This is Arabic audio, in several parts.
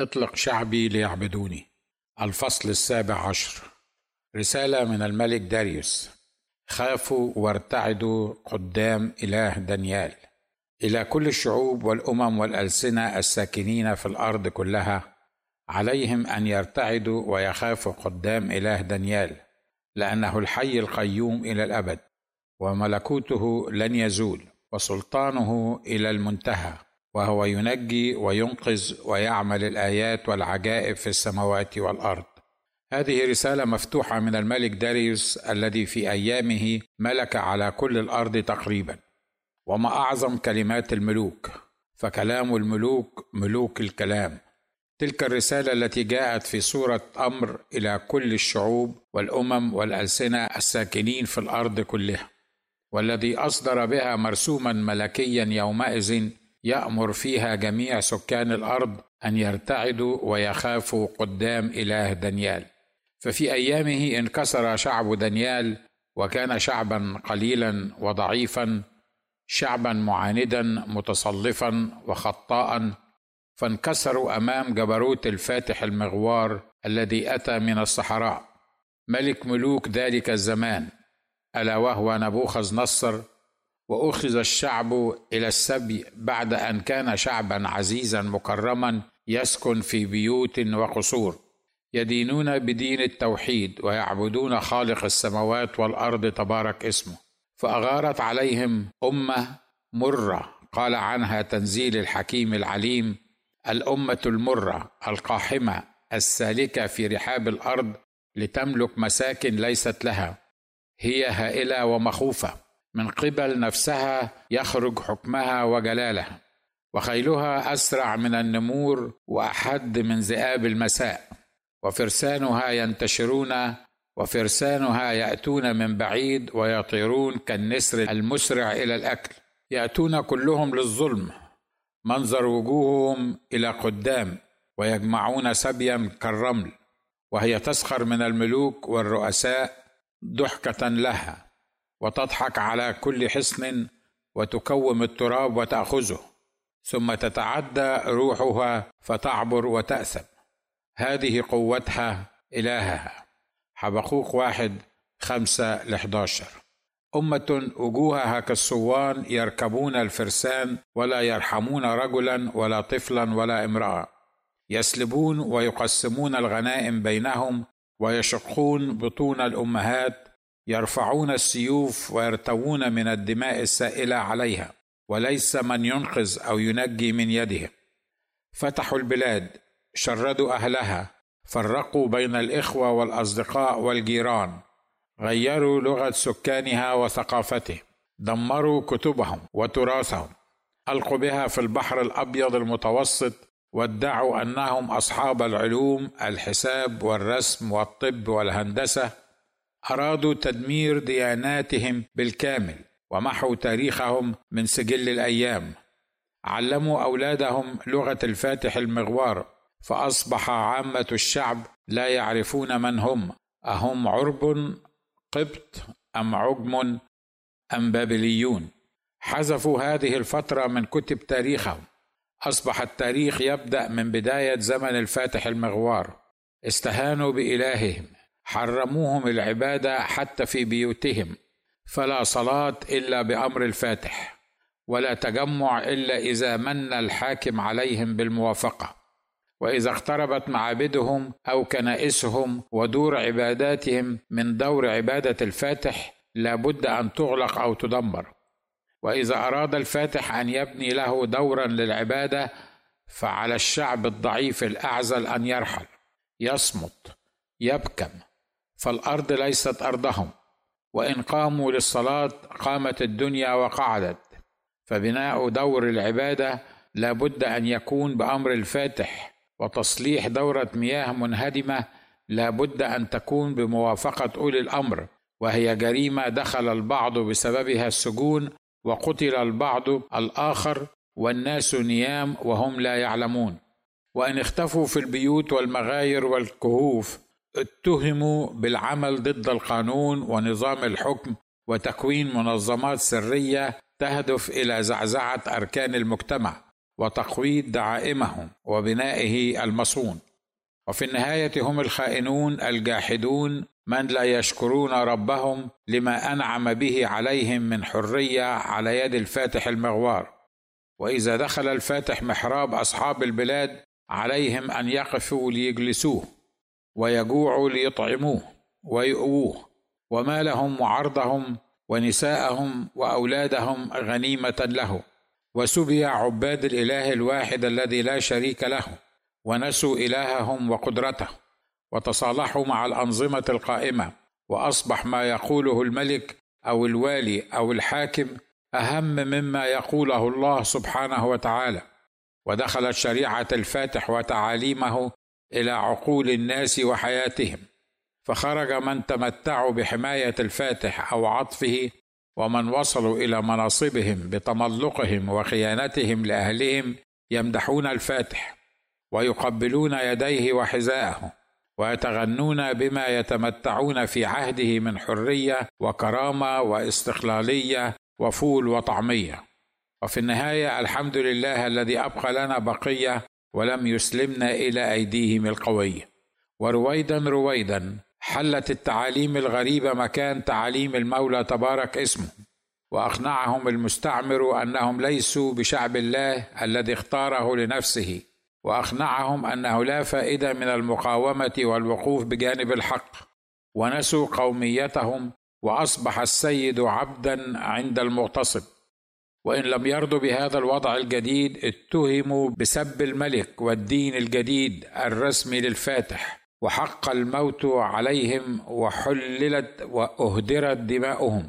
اطلق شعبي ليعبدوني. الفصل السابع عشر. رسالة من الملك داريوس. خافوا وارتعدوا قدام إله دانيال. إلى كل الشعوب والأمم والألسنة الساكنين في الأرض كلها عليهم أن يرتعدوا ويخافوا قدام إله دانيال لأنه الحي القيوم إلى الأبد وملكوته لن يزول وسلطانه إلى المنتهى. وهو ينجي وينقذ ويعمل الآيات والعجائب في السماوات والأرض. هذه رسالة مفتوحة من الملك داريوس الذي في أيامه ملك على كل الأرض تقريبا. وما أعظم كلمات الملوك فكلام الملوك ملوك الكلام. تلك الرسالة التي جاءت في صوره أمر إلى كل الشعوب والأمم والألسنة الساكنين في الأرض كلها والذي أصدر بها مرسوما ملكيا يومئذ يأمر فيها جميع سكان الأرض أن يرتعدوا ويخافوا قدام إله دانيال. ففي أيامه انكسر شعب دانيال وكان شعبا قليلا وضعيفا شعبا معاندا متصلفا وخطاء. فانكسروا أمام جبروت الفاتح المغوار الذي أتى من الصحراء. ملك ملوك ذلك الزمان. ألا وهو نبوخذ نصر وأخذ الشعب إلى السبي بعد أن كان شعبا عزيزا مكرما يسكن في بيوت وقصور يدينون بدين التوحيد ويعبدون خالق السماوات والأرض تبارك اسمه. فأغارت عليهم أمة مرة قال عنها تنزيل الحكيم العليم الأمة المرة القاحمة السالكة في رحاب الأرض لتملك مساكن ليست لها هي هائلة ومخوفة. من قبل نفسها يخرج حكمها وجلالها وخيلها أسرع من النمور وأحد من ذئاب المساء وفرسانها ينتشرون وفرسانها يأتون من بعيد ويطيرون كالنسر المسرع إلى الأكل يأتون كلهم للظلم منظر وجوههم إلى قدام ويجمعون سبيا كالرمل وهي تسخر من الملوك والرؤساء ضحكة لها. وتضحك على كل حصن وتكوم التراب وتأخذه ثم تتعدى روحها فتعبر وتأثم. هذه قوتها إلهها. حبقوق واحد خمسة لحداشر. أمة وجوهها كالصوان يركبون الفرسان ولا يرحمون رجلا ولا طفلا ولا امرأة. يسلبون ويقسمون الغنائم بينهم ويشقون بطون الأمهات يرفعون السيوف ويرتوون من الدماء السائلة عليها وليس من ينقذ أو ينجي من يدهم فتحوا البلاد شردوا أهلها فرقوا بين الإخوة والأصدقاء والجيران غيروا لغة سكانها وثقافتهم دمروا كتبهم وتراثهم. ألقوا بها في البحر الأبيض المتوسط وادعوا أنهم أصحاب العلوم الحساب والرسم والطب والهندسة أرادوا تدمير دياناتهم بالكامل ومحوا تاريخهم من سجل الأيام. علموا أولادهم لغة الفاتح المغوار فأصبح عامة الشعب لا يعرفون من هم. أهم عرب قبط أم عجم أم بابليون؟ حذفوا هذه الفترة من كتب تاريخهم. أصبح التاريخ يبدأ من بداية زمن الفاتح المغوار. استهانوا بإلههم. حرموهم العبادة حتى في بيوتهم فلا صلاة إلا بأمر الفاتح ولا تجمع إلا إذا من الحاكم عليهم بالموافقة وإذا اقتربت معابدهم أو كنائسهم ودور عباداتهم من دور عبادة الفاتح لابد أن تغلق أو تدمر وإذا أراد الفاتح أن يبني له دورا للعبادة فعلى الشعب الضعيف الأعزل أن يرحل يصمت يبكم. فالأرض ليست أرضهم وإن قاموا للصلاة قامت الدنيا وقعدت فبناء دور العبادة لابد أن يكون بأمر الفاتح وتصليح دورة مياه منهدمة لابد أن تكون بموافقة أولي الأمر وهي جريمة دخل البعض بسببها السجون وقتل البعض الآخر والناس نيام وهم لا يعلمون. وإن اختفوا في البيوت والمغاير والكهوف اتهموا بالعمل ضد القانون ونظام الحكم وتكوين منظمات سرية تهدف إلى زعزعة أركان المجتمع وتقويض دعائمهم وبنائه المصون. وفي النهاية هم الخائنون الجاحدون من لا يشكرون ربهم لما أنعم به عليهم من حرية على يد الفاتح المغوار. وإذا دخل الفاتح محراب أصحاب البلاد عليهم أن يقفوا ليجلسوه. ويجوعوا ليطعموه ويؤووه ومالهم وعرضهم ونساءهم وأولادهم غنيمة له. وسبي عباد الإله الواحد الذي لا شريك له ونسوا إلههم وقدرته وتصالحوا مع الأنظمة القائمة وأصبح ما يقوله الملك أو الوالي أو الحاكم أهم مما يقوله الله سبحانه وتعالى. ودخلت شريعه الفاتح وتعاليمه إلى عقول الناس وحياتهم فخرج من تمتعوا بحماية الفاتح أو عطفه ومن وصلوا إلى مناصبهم بتملقهم وخيانتهم لأهلهم يمدحون الفاتح ويقبلون يديه وحذاءه ويتغنون بما يتمتعون في عهده من حرية وكرامة واستقلالية وفول وطعمية. وفي النهاية الحمد لله الذي أبقى لنا بقية ولم يسلمنا إلى أيديهم القويه ورويدا رويدا حلت التعاليم الغريبة مكان تعاليم المولى تبارك اسمه. وأقنعهم المستعمر أنهم ليسوا بشعب الله الذي اختاره لنفسه. وأقنعهم أنه لا فائدة من المقاومة والوقوف بجانب الحق. ونسوا قوميتهم وأصبح السيد عبدا عند المغتصب. وإن لم يرضوا بهذا الوضع الجديد اتهموا بسب الملك والدين الجديد الرسمي للفاتح وحق الموت عليهم وحللت وأهدرت دماؤهم.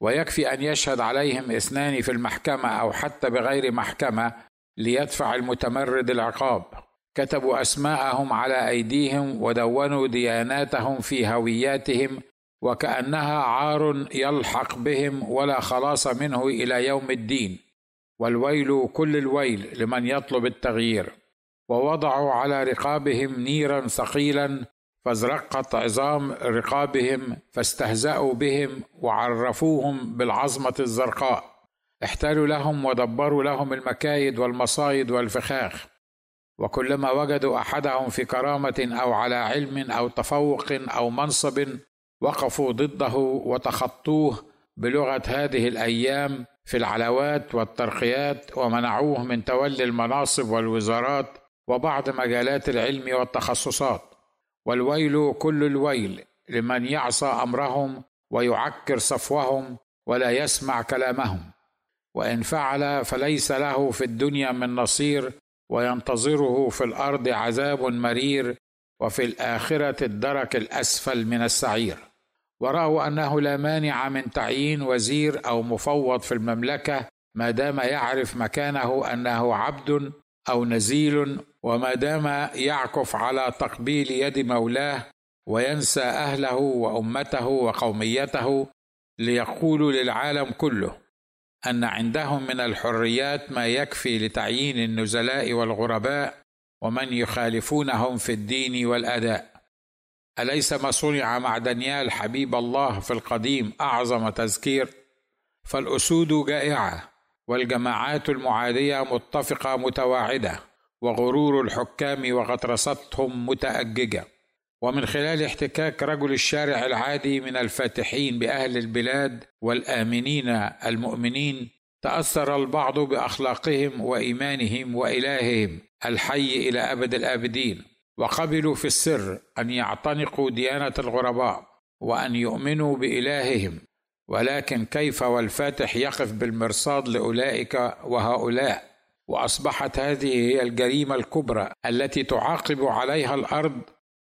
ويكفي أن يشهد عليهم اثنان في المحكمة أو حتى بغير محكمة ليدفع المتمرد العقاب. كتبوا أسماءهم على أيديهم ودونوا دياناتهم في هوياتهم وكأنها عار يلحق بهم ولا خلاص منه إلى يوم الدين. والويل كل الويل لمن يطلب التغيير. ووضعوا على رقابهم نيرا ثقيلا فازرقت عظام رقابهم فاستهزأوا بهم وعرفوهم بالعظمة الزرقاء. احتالوا لهم ودبروا لهم المكايد والمصايد والفخاخ. وكلما وجدوا أحدهم في كرامة أو على علم أو تفوق أو منصب وقفوا ضده وتخطوه بلغة هذه الأيام في العلوات والترقيات ومنعوه من تولي المناصب والوزارات وبعض مجالات العلم والتخصصات. والويل كل الويل لمن يعصى أمرهم ويعكر صفوهم ولا يسمع كلامهم. وإن فعل فليس له في الدنيا من نصير وينتظره في الأرض عذاب مرير وفي الآخرة الدرك الأسفل من السعير. وراوا أنه لا مانع من تعيين وزير أو مفوض في المملكة ما دام يعرف مكانه أنه عبد أو نزيل وما دام يعكف على تقبيل يد مولاه وينسى أهله وأمته وقوميته ليقول للعالم كله أن عندهم من الحريات ما يكفي لتعيين النزلاء والغرباء ومن يخالفونهم في الدين والأداء. أليس ما صنع مع دانيال حبيب الله في القديم أعظم تذكير؟ فالأسود جائعة والجماعات المعادية متفقة متواعدة وغرور الحكام وغطرستهم متأججة. ومن خلال احتكاك رجل الشارع العادي من الفاتحين بأهل البلاد والآمنين المؤمنين تأثر البعض بأخلاقهم وإيمانهم وإلههم الحي إلى أبد الآبدين وقبلوا في السر أن يعتنقوا ديانة الغرباء وأن يؤمنوا بإلههم. ولكن كيف والفاتح يقف بالمرصاد لأولئك وهؤلاء؟ وأصبحت هذه هي الجريمة الكبرى التي تعاقب عليها الأرض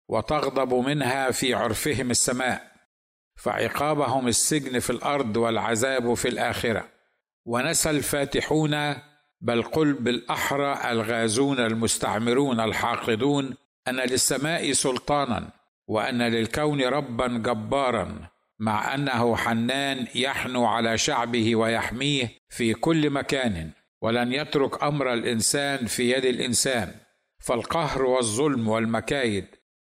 وتغضب منها في عرفهم السماء فعقابهم السجن في الأرض والعذاب في الآخرة. ونسى الفاتحون بل قل بالأحرى الغازون المستعمرون الحاقدون أن للسماء سلطانا وأن للكون ربا جبارا مع أنه حنان يحنو على شعبه ويحميه في كل مكان ولن يترك أمر الإنسان في يد الإنسان. فالقهر والظلم والمكايد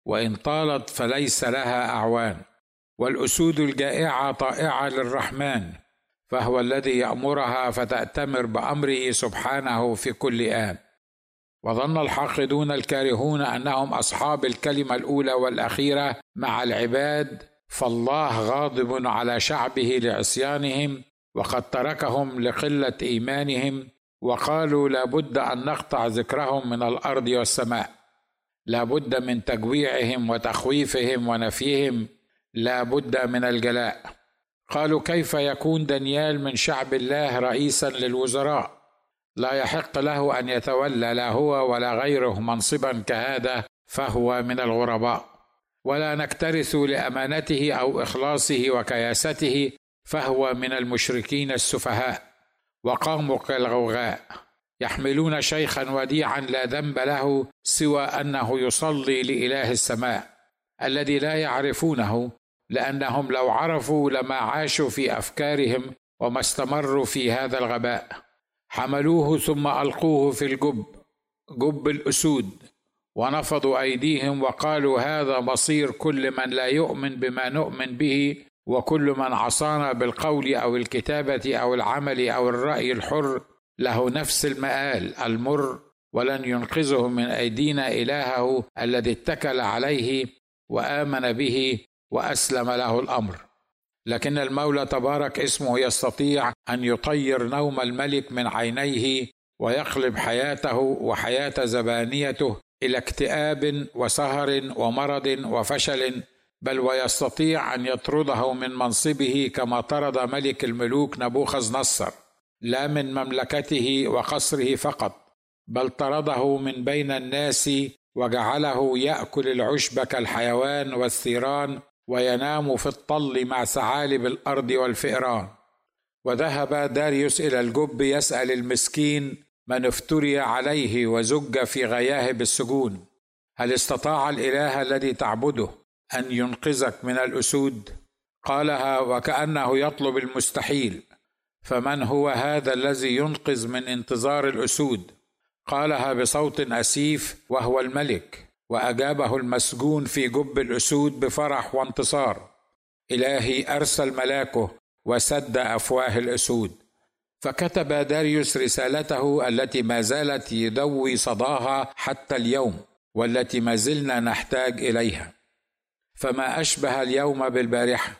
وإن طالت فليس لها أعوان. والأسود الجائعة طائعة للرحمن فهو الذي يأمرها فتأتمر بأمره سبحانه في كل ان وظن الحاقدون الكارهون أنهم أصحاب الكلمة الأولى والأخيرة مع العباد فالله غاضب على شعبه لعصيانهم وقد تركهم لقلة إيمانهم وقالوا لابد أن نقطع ذكرهم من الأرض والسماء. لابد من تجويعهم وتخويفهم ونفيهم. لابد من الجلاء. قالوا كيف يكون دانيال من شعب الله رئيسا للوزراء؟ لا يحق له أن يتولى لا هو ولا غيره منصبا كهذا فهو من الغرباء. ولا نكترث لأمانته أو إخلاصه وكياسته فهو من المشركين السفهاء. وقاموا كالغوغاء يحملون شيخا وديعا لا ذنب له سوى أنه يصلي لإله السماء الذي لا يعرفونه لأنهم لو عرفوا لما عاشوا في أفكارهم وما استمروا في هذا الغباء حملوه ثم ألقوه في الجب جب الأسود ونفضوا أيديهم وقالوا هذا مصير كل من لا يؤمن بما نؤمن به وكل من عصانا بالقول أو الكتابة أو العمل أو الرأي الحر له نفس المآل المر ولن ينقذه من أيدينا إلهه الذي اتكل عليه وآمن به وأسلم له الأمر. لكن المولى تبارك اسمه يستطيع أن يطير نوم الملك من عينيه ويقلب حياته وحياة زبانيته إلى اكتئاب وسهر ومرض وفشل بل ويستطيع أن يطرده من منصبه كما طرد ملك الملوك نبوخذ نصر لا من مملكته وقصره فقط بل طرده من بين الناس وجعله يأكل العشب كالحيوان والثيران وينام في الطل مع ثعالب الأرض والفئران. وذهب داريوس إلى الجب يسأل المسكين من افتري عليه وزج في غياهب السجون هل استطاع الإله الذي تعبده أن ينقذك من الأسود؟ قالها وكأنه يطلب المستحيل. فمن هو هذا الذي ينقذ من انتظار الأسود؟ قالها بصوت أسيف وهو الملك. وأجابه المسجون في جب الأسود بفرح وانتصار. إلهي أرسل ملاكه وسد أفواه الأسود. فكتب داريوس رسالته التي ما زالت يدوي صداها حتى اليوم والتي ما زلنا نحتاج إليها. فما أشبه اليوم بالبارحة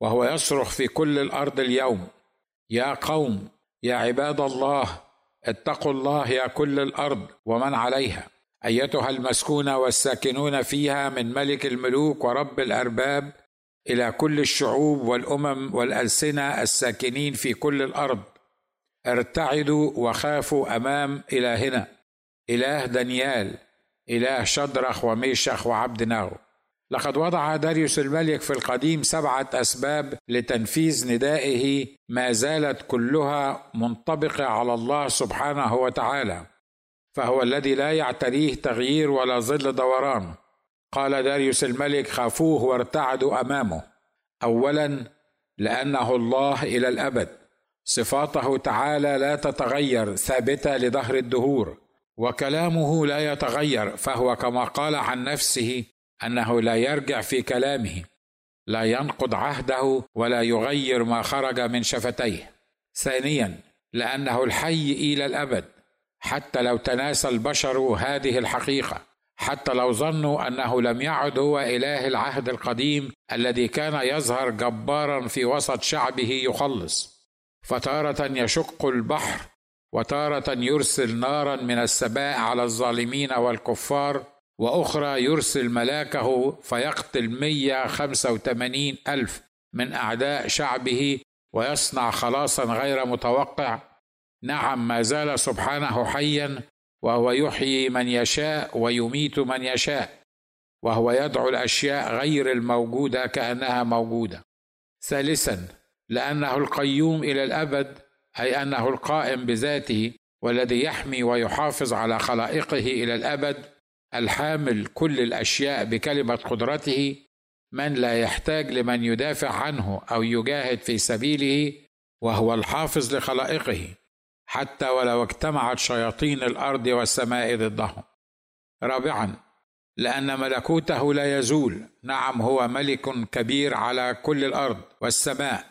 وهو يصرخ في كل الأرض اليوم. يا قوم يا عباد الله اتقوا الله يا كل الأرض ومن عليها. أيتها المسكونه والساكنون فيها من ملك الملوك ورب الأرباب إلى كل الشعوب والأمم والألسنة الساكنين في كل الأرض. ارتعدوا وخافوا أمام إلهنا إله دانيال إله شدرخ وميشخ وعبد ناغو لقد وضع داريوس الملك في القديم سبعة أسباب لتنفيذ ندائه ما زالت كلها منطبقة على الله سبحانه وتعالى. فهو الذي لا يعتريه تغيير ولا ظل دوران. قال داريوس الملك خافوه وارتعدوا أمامه. اولا لأنه الله إلى الأبد. صفاته تعالى لا تتغير ثابتة لدهر الدهور. وكلامه لا يتغير فهو كما قال عن نفسه أنه لا يرجع في كلامه. لا ينقض عهده ولا يغير ما خرج من شفتيه. ثانيا لأنه الحي إلى الأبد. حتى لو تناسى البشر هذه الحقيقة حتى لو ظنوا أنه لم يعد هو إله العهد القديم الذي كان يظهر جبارا في وسط شعبه يخلص. فتارة يشق البحر وتارة يرسل نارا من السماء على الظالمين والكفار وأخرى يرسل ملاكه فيقتل مية خمسة وثمانين ألف من أعداء شعبه ويصنع خلاصا غير متوقع. نعم ما زال سبحانه حيا وهو يحيي من يشاء ويميت من يشاء وهو يدعو الأشياء غير الموجودة كأنها موجودة. ثالثا لأنه القيوم إلى الأبد أي أنه القائم بذاته والذي يحمي ويحافظ على خلائقه إلى الأبد الحامل كل الأشياء بكلمة قدرته من لا يحتاج لمن يدافع عنه أو يجاهد في سبيله وهو الحافظ لخلائقه. حتى ولو اجتمعت شياطين الأرض والسماء ضدهم. رابعا لأن ملكوته لا يزول. نعم هو ملك كبير على كل الأرض والسماء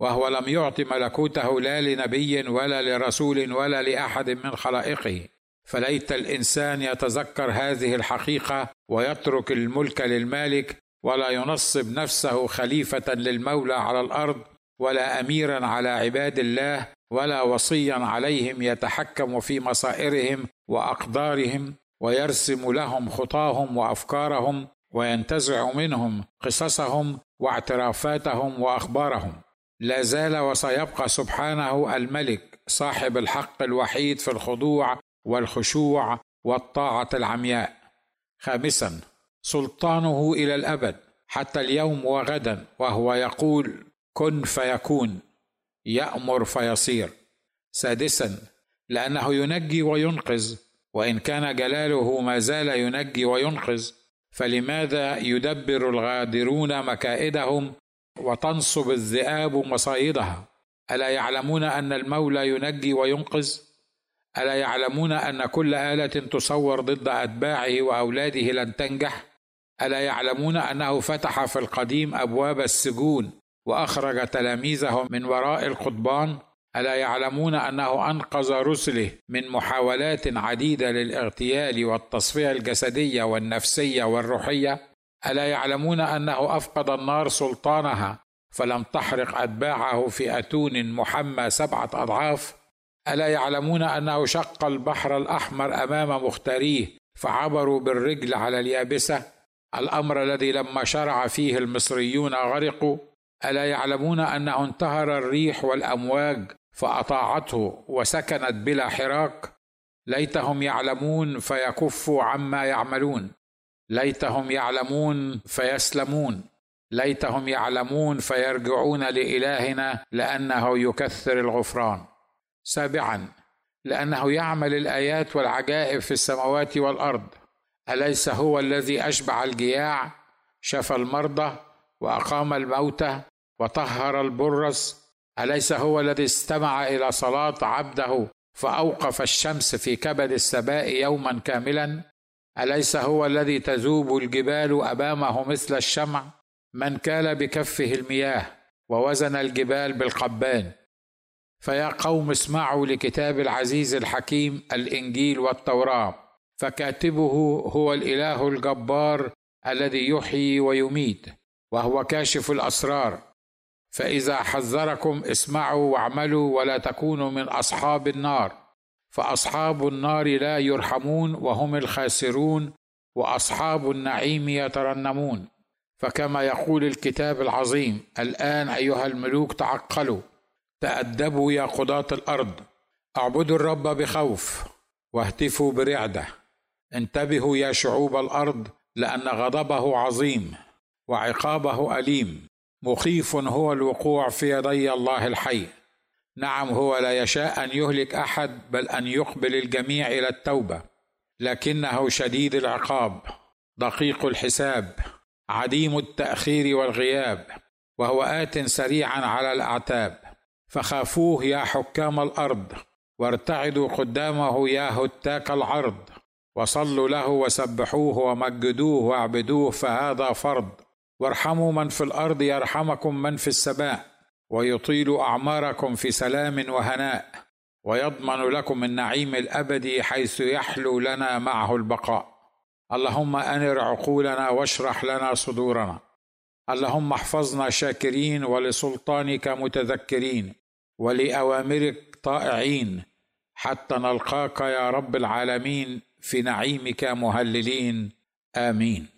وهو لم يعط ملكوته لا لنبي ولا لرسول ولا لأحد من خلائقه. فليت الإنسان يتذكر هذه الحقيقة ويترك الملك للمالك ولا ينصب نفسه خليفة للمولى على الأرض ولا اميرا على عباد الله ولا وصيا عليهم يتحكم في مصائرهم وأقدارهم ويرسم لهم خطاهم وأفكارهم وينتزع منهم قصصهم واعترافاتهم وأخبارهم. لا زال وسيبقى سبحانه الملك صاحب الحق الوحيد في الخضوع والخشوع والطاعة العمياء. خامسا سلطانه إلى الأبد حتى اليوم وغدا وهو يقول كن فيكون. يأمر فيصير. سادسا لأنه ينجي وينقذ وإن كان جلاله ما زال ينجي وينقذ. فلماذا يدبر الغادرون مكائدهم وتنصب الذئاب مصايدها؟ ألا يعلمون أن المولى ينجي وينقذ؟ ألا يعلمون أن كل آلة تصور ضد أتباعه وأولاده لن تنجح؟ ألا يعلمون أنه فتح في القديم أبواب السجون؟ وأخرج تلاميذه من وراء القضبان. ألا يعلمون أنه أنقذ رسله من محاولات عديدة للاغتيال والتصفية الجسدية والنفسية والروحية. ألا يعلمون أنه أفقد النار سلطانها فلم تحرق أتباعه في أتون محمى سبعة أضعاف. ألا يعلمون أنه شق البحر الأحمر أمام مختاريه فعبروا بالرجل على اليابسة. الأمر الذي لما شرع فيه المصريون غرقوا. ألا يعلمون انه انتهر الريح والأمواج فأطاعته وسكنت بلا حراك ليتهم يعلمون فيكفوا عما يعملون. ليتهم يعلمون فيسلمون. ليتهم يعلمون فيرجعون لإلهنا لأنه يكثر الغفران. سابعا لأنه يعمل الآيات والعجائب في السماوات والأرض. أليس هو الذي أشبع الجياع؟ شفى المرضى وأقام الموتى؟ وطهر البرص أليس هو الذي استمع إلى صلاة عبده فأوقف الشمس في كبد السباء يوما كاملا؟ أليس هو الذي تذوب الجبال أمامه مثل الشمع؟ من كال بكفه المياه ووزن الجبال بالقبان. فيا قوم اسمعوا لكتاب العزيز الحكيم الإنجيل والتوراه فكاتبه هو الإله الجبار الذي يحيي ويميت وهو كاشف الأسرار. فإذا حذركم اسمعوا واعملوا ولا تكونوا من أصحاب النار فأصحاب النار لا يرحمون وهم الخاسرون وأصحاب النعيم يترنمون. فكما يقول الكتاب العظيم الآن أيها الملوك تعقلوا تأدبوا يا قضاة الأرض اعبدوا الرب بخوف واهتفوا برعدة انتبهوا يا شعوب الأرض لأن غضبه عظيم وعقابه أليم. مخيف هو الوقوع في يدي الله الحي. نعم هو لا يشاء أن يهلك أحد بل أن يقبل الجميع إلى التوبة. لكنه شديد العقاب دقيق الحساب عديم التأخير والغياب وهو آت سريعا على الأعتاب. فخافوه يا حكام الأرض وارتعدوا قدامه يا هتاك العرض. وصلوا له وسبحوه ومجدوه واعبدوه فهذا فرض. وارحموا من في الأرض يرحمكم من في السماء ويطيل أعماركم في سلام وهناء ويضمن لكم النعيم الأبدي حيث يحلو لنا معه البقاء. اللهم أنر عقولنا واشرح لنا صدورنا. اللهم احفظنا شاكرين ولسلطانك متذكرين ولأوامرك طائعين حتى نلقاك يا رب العالمين في نعيمك مهللين. آمين.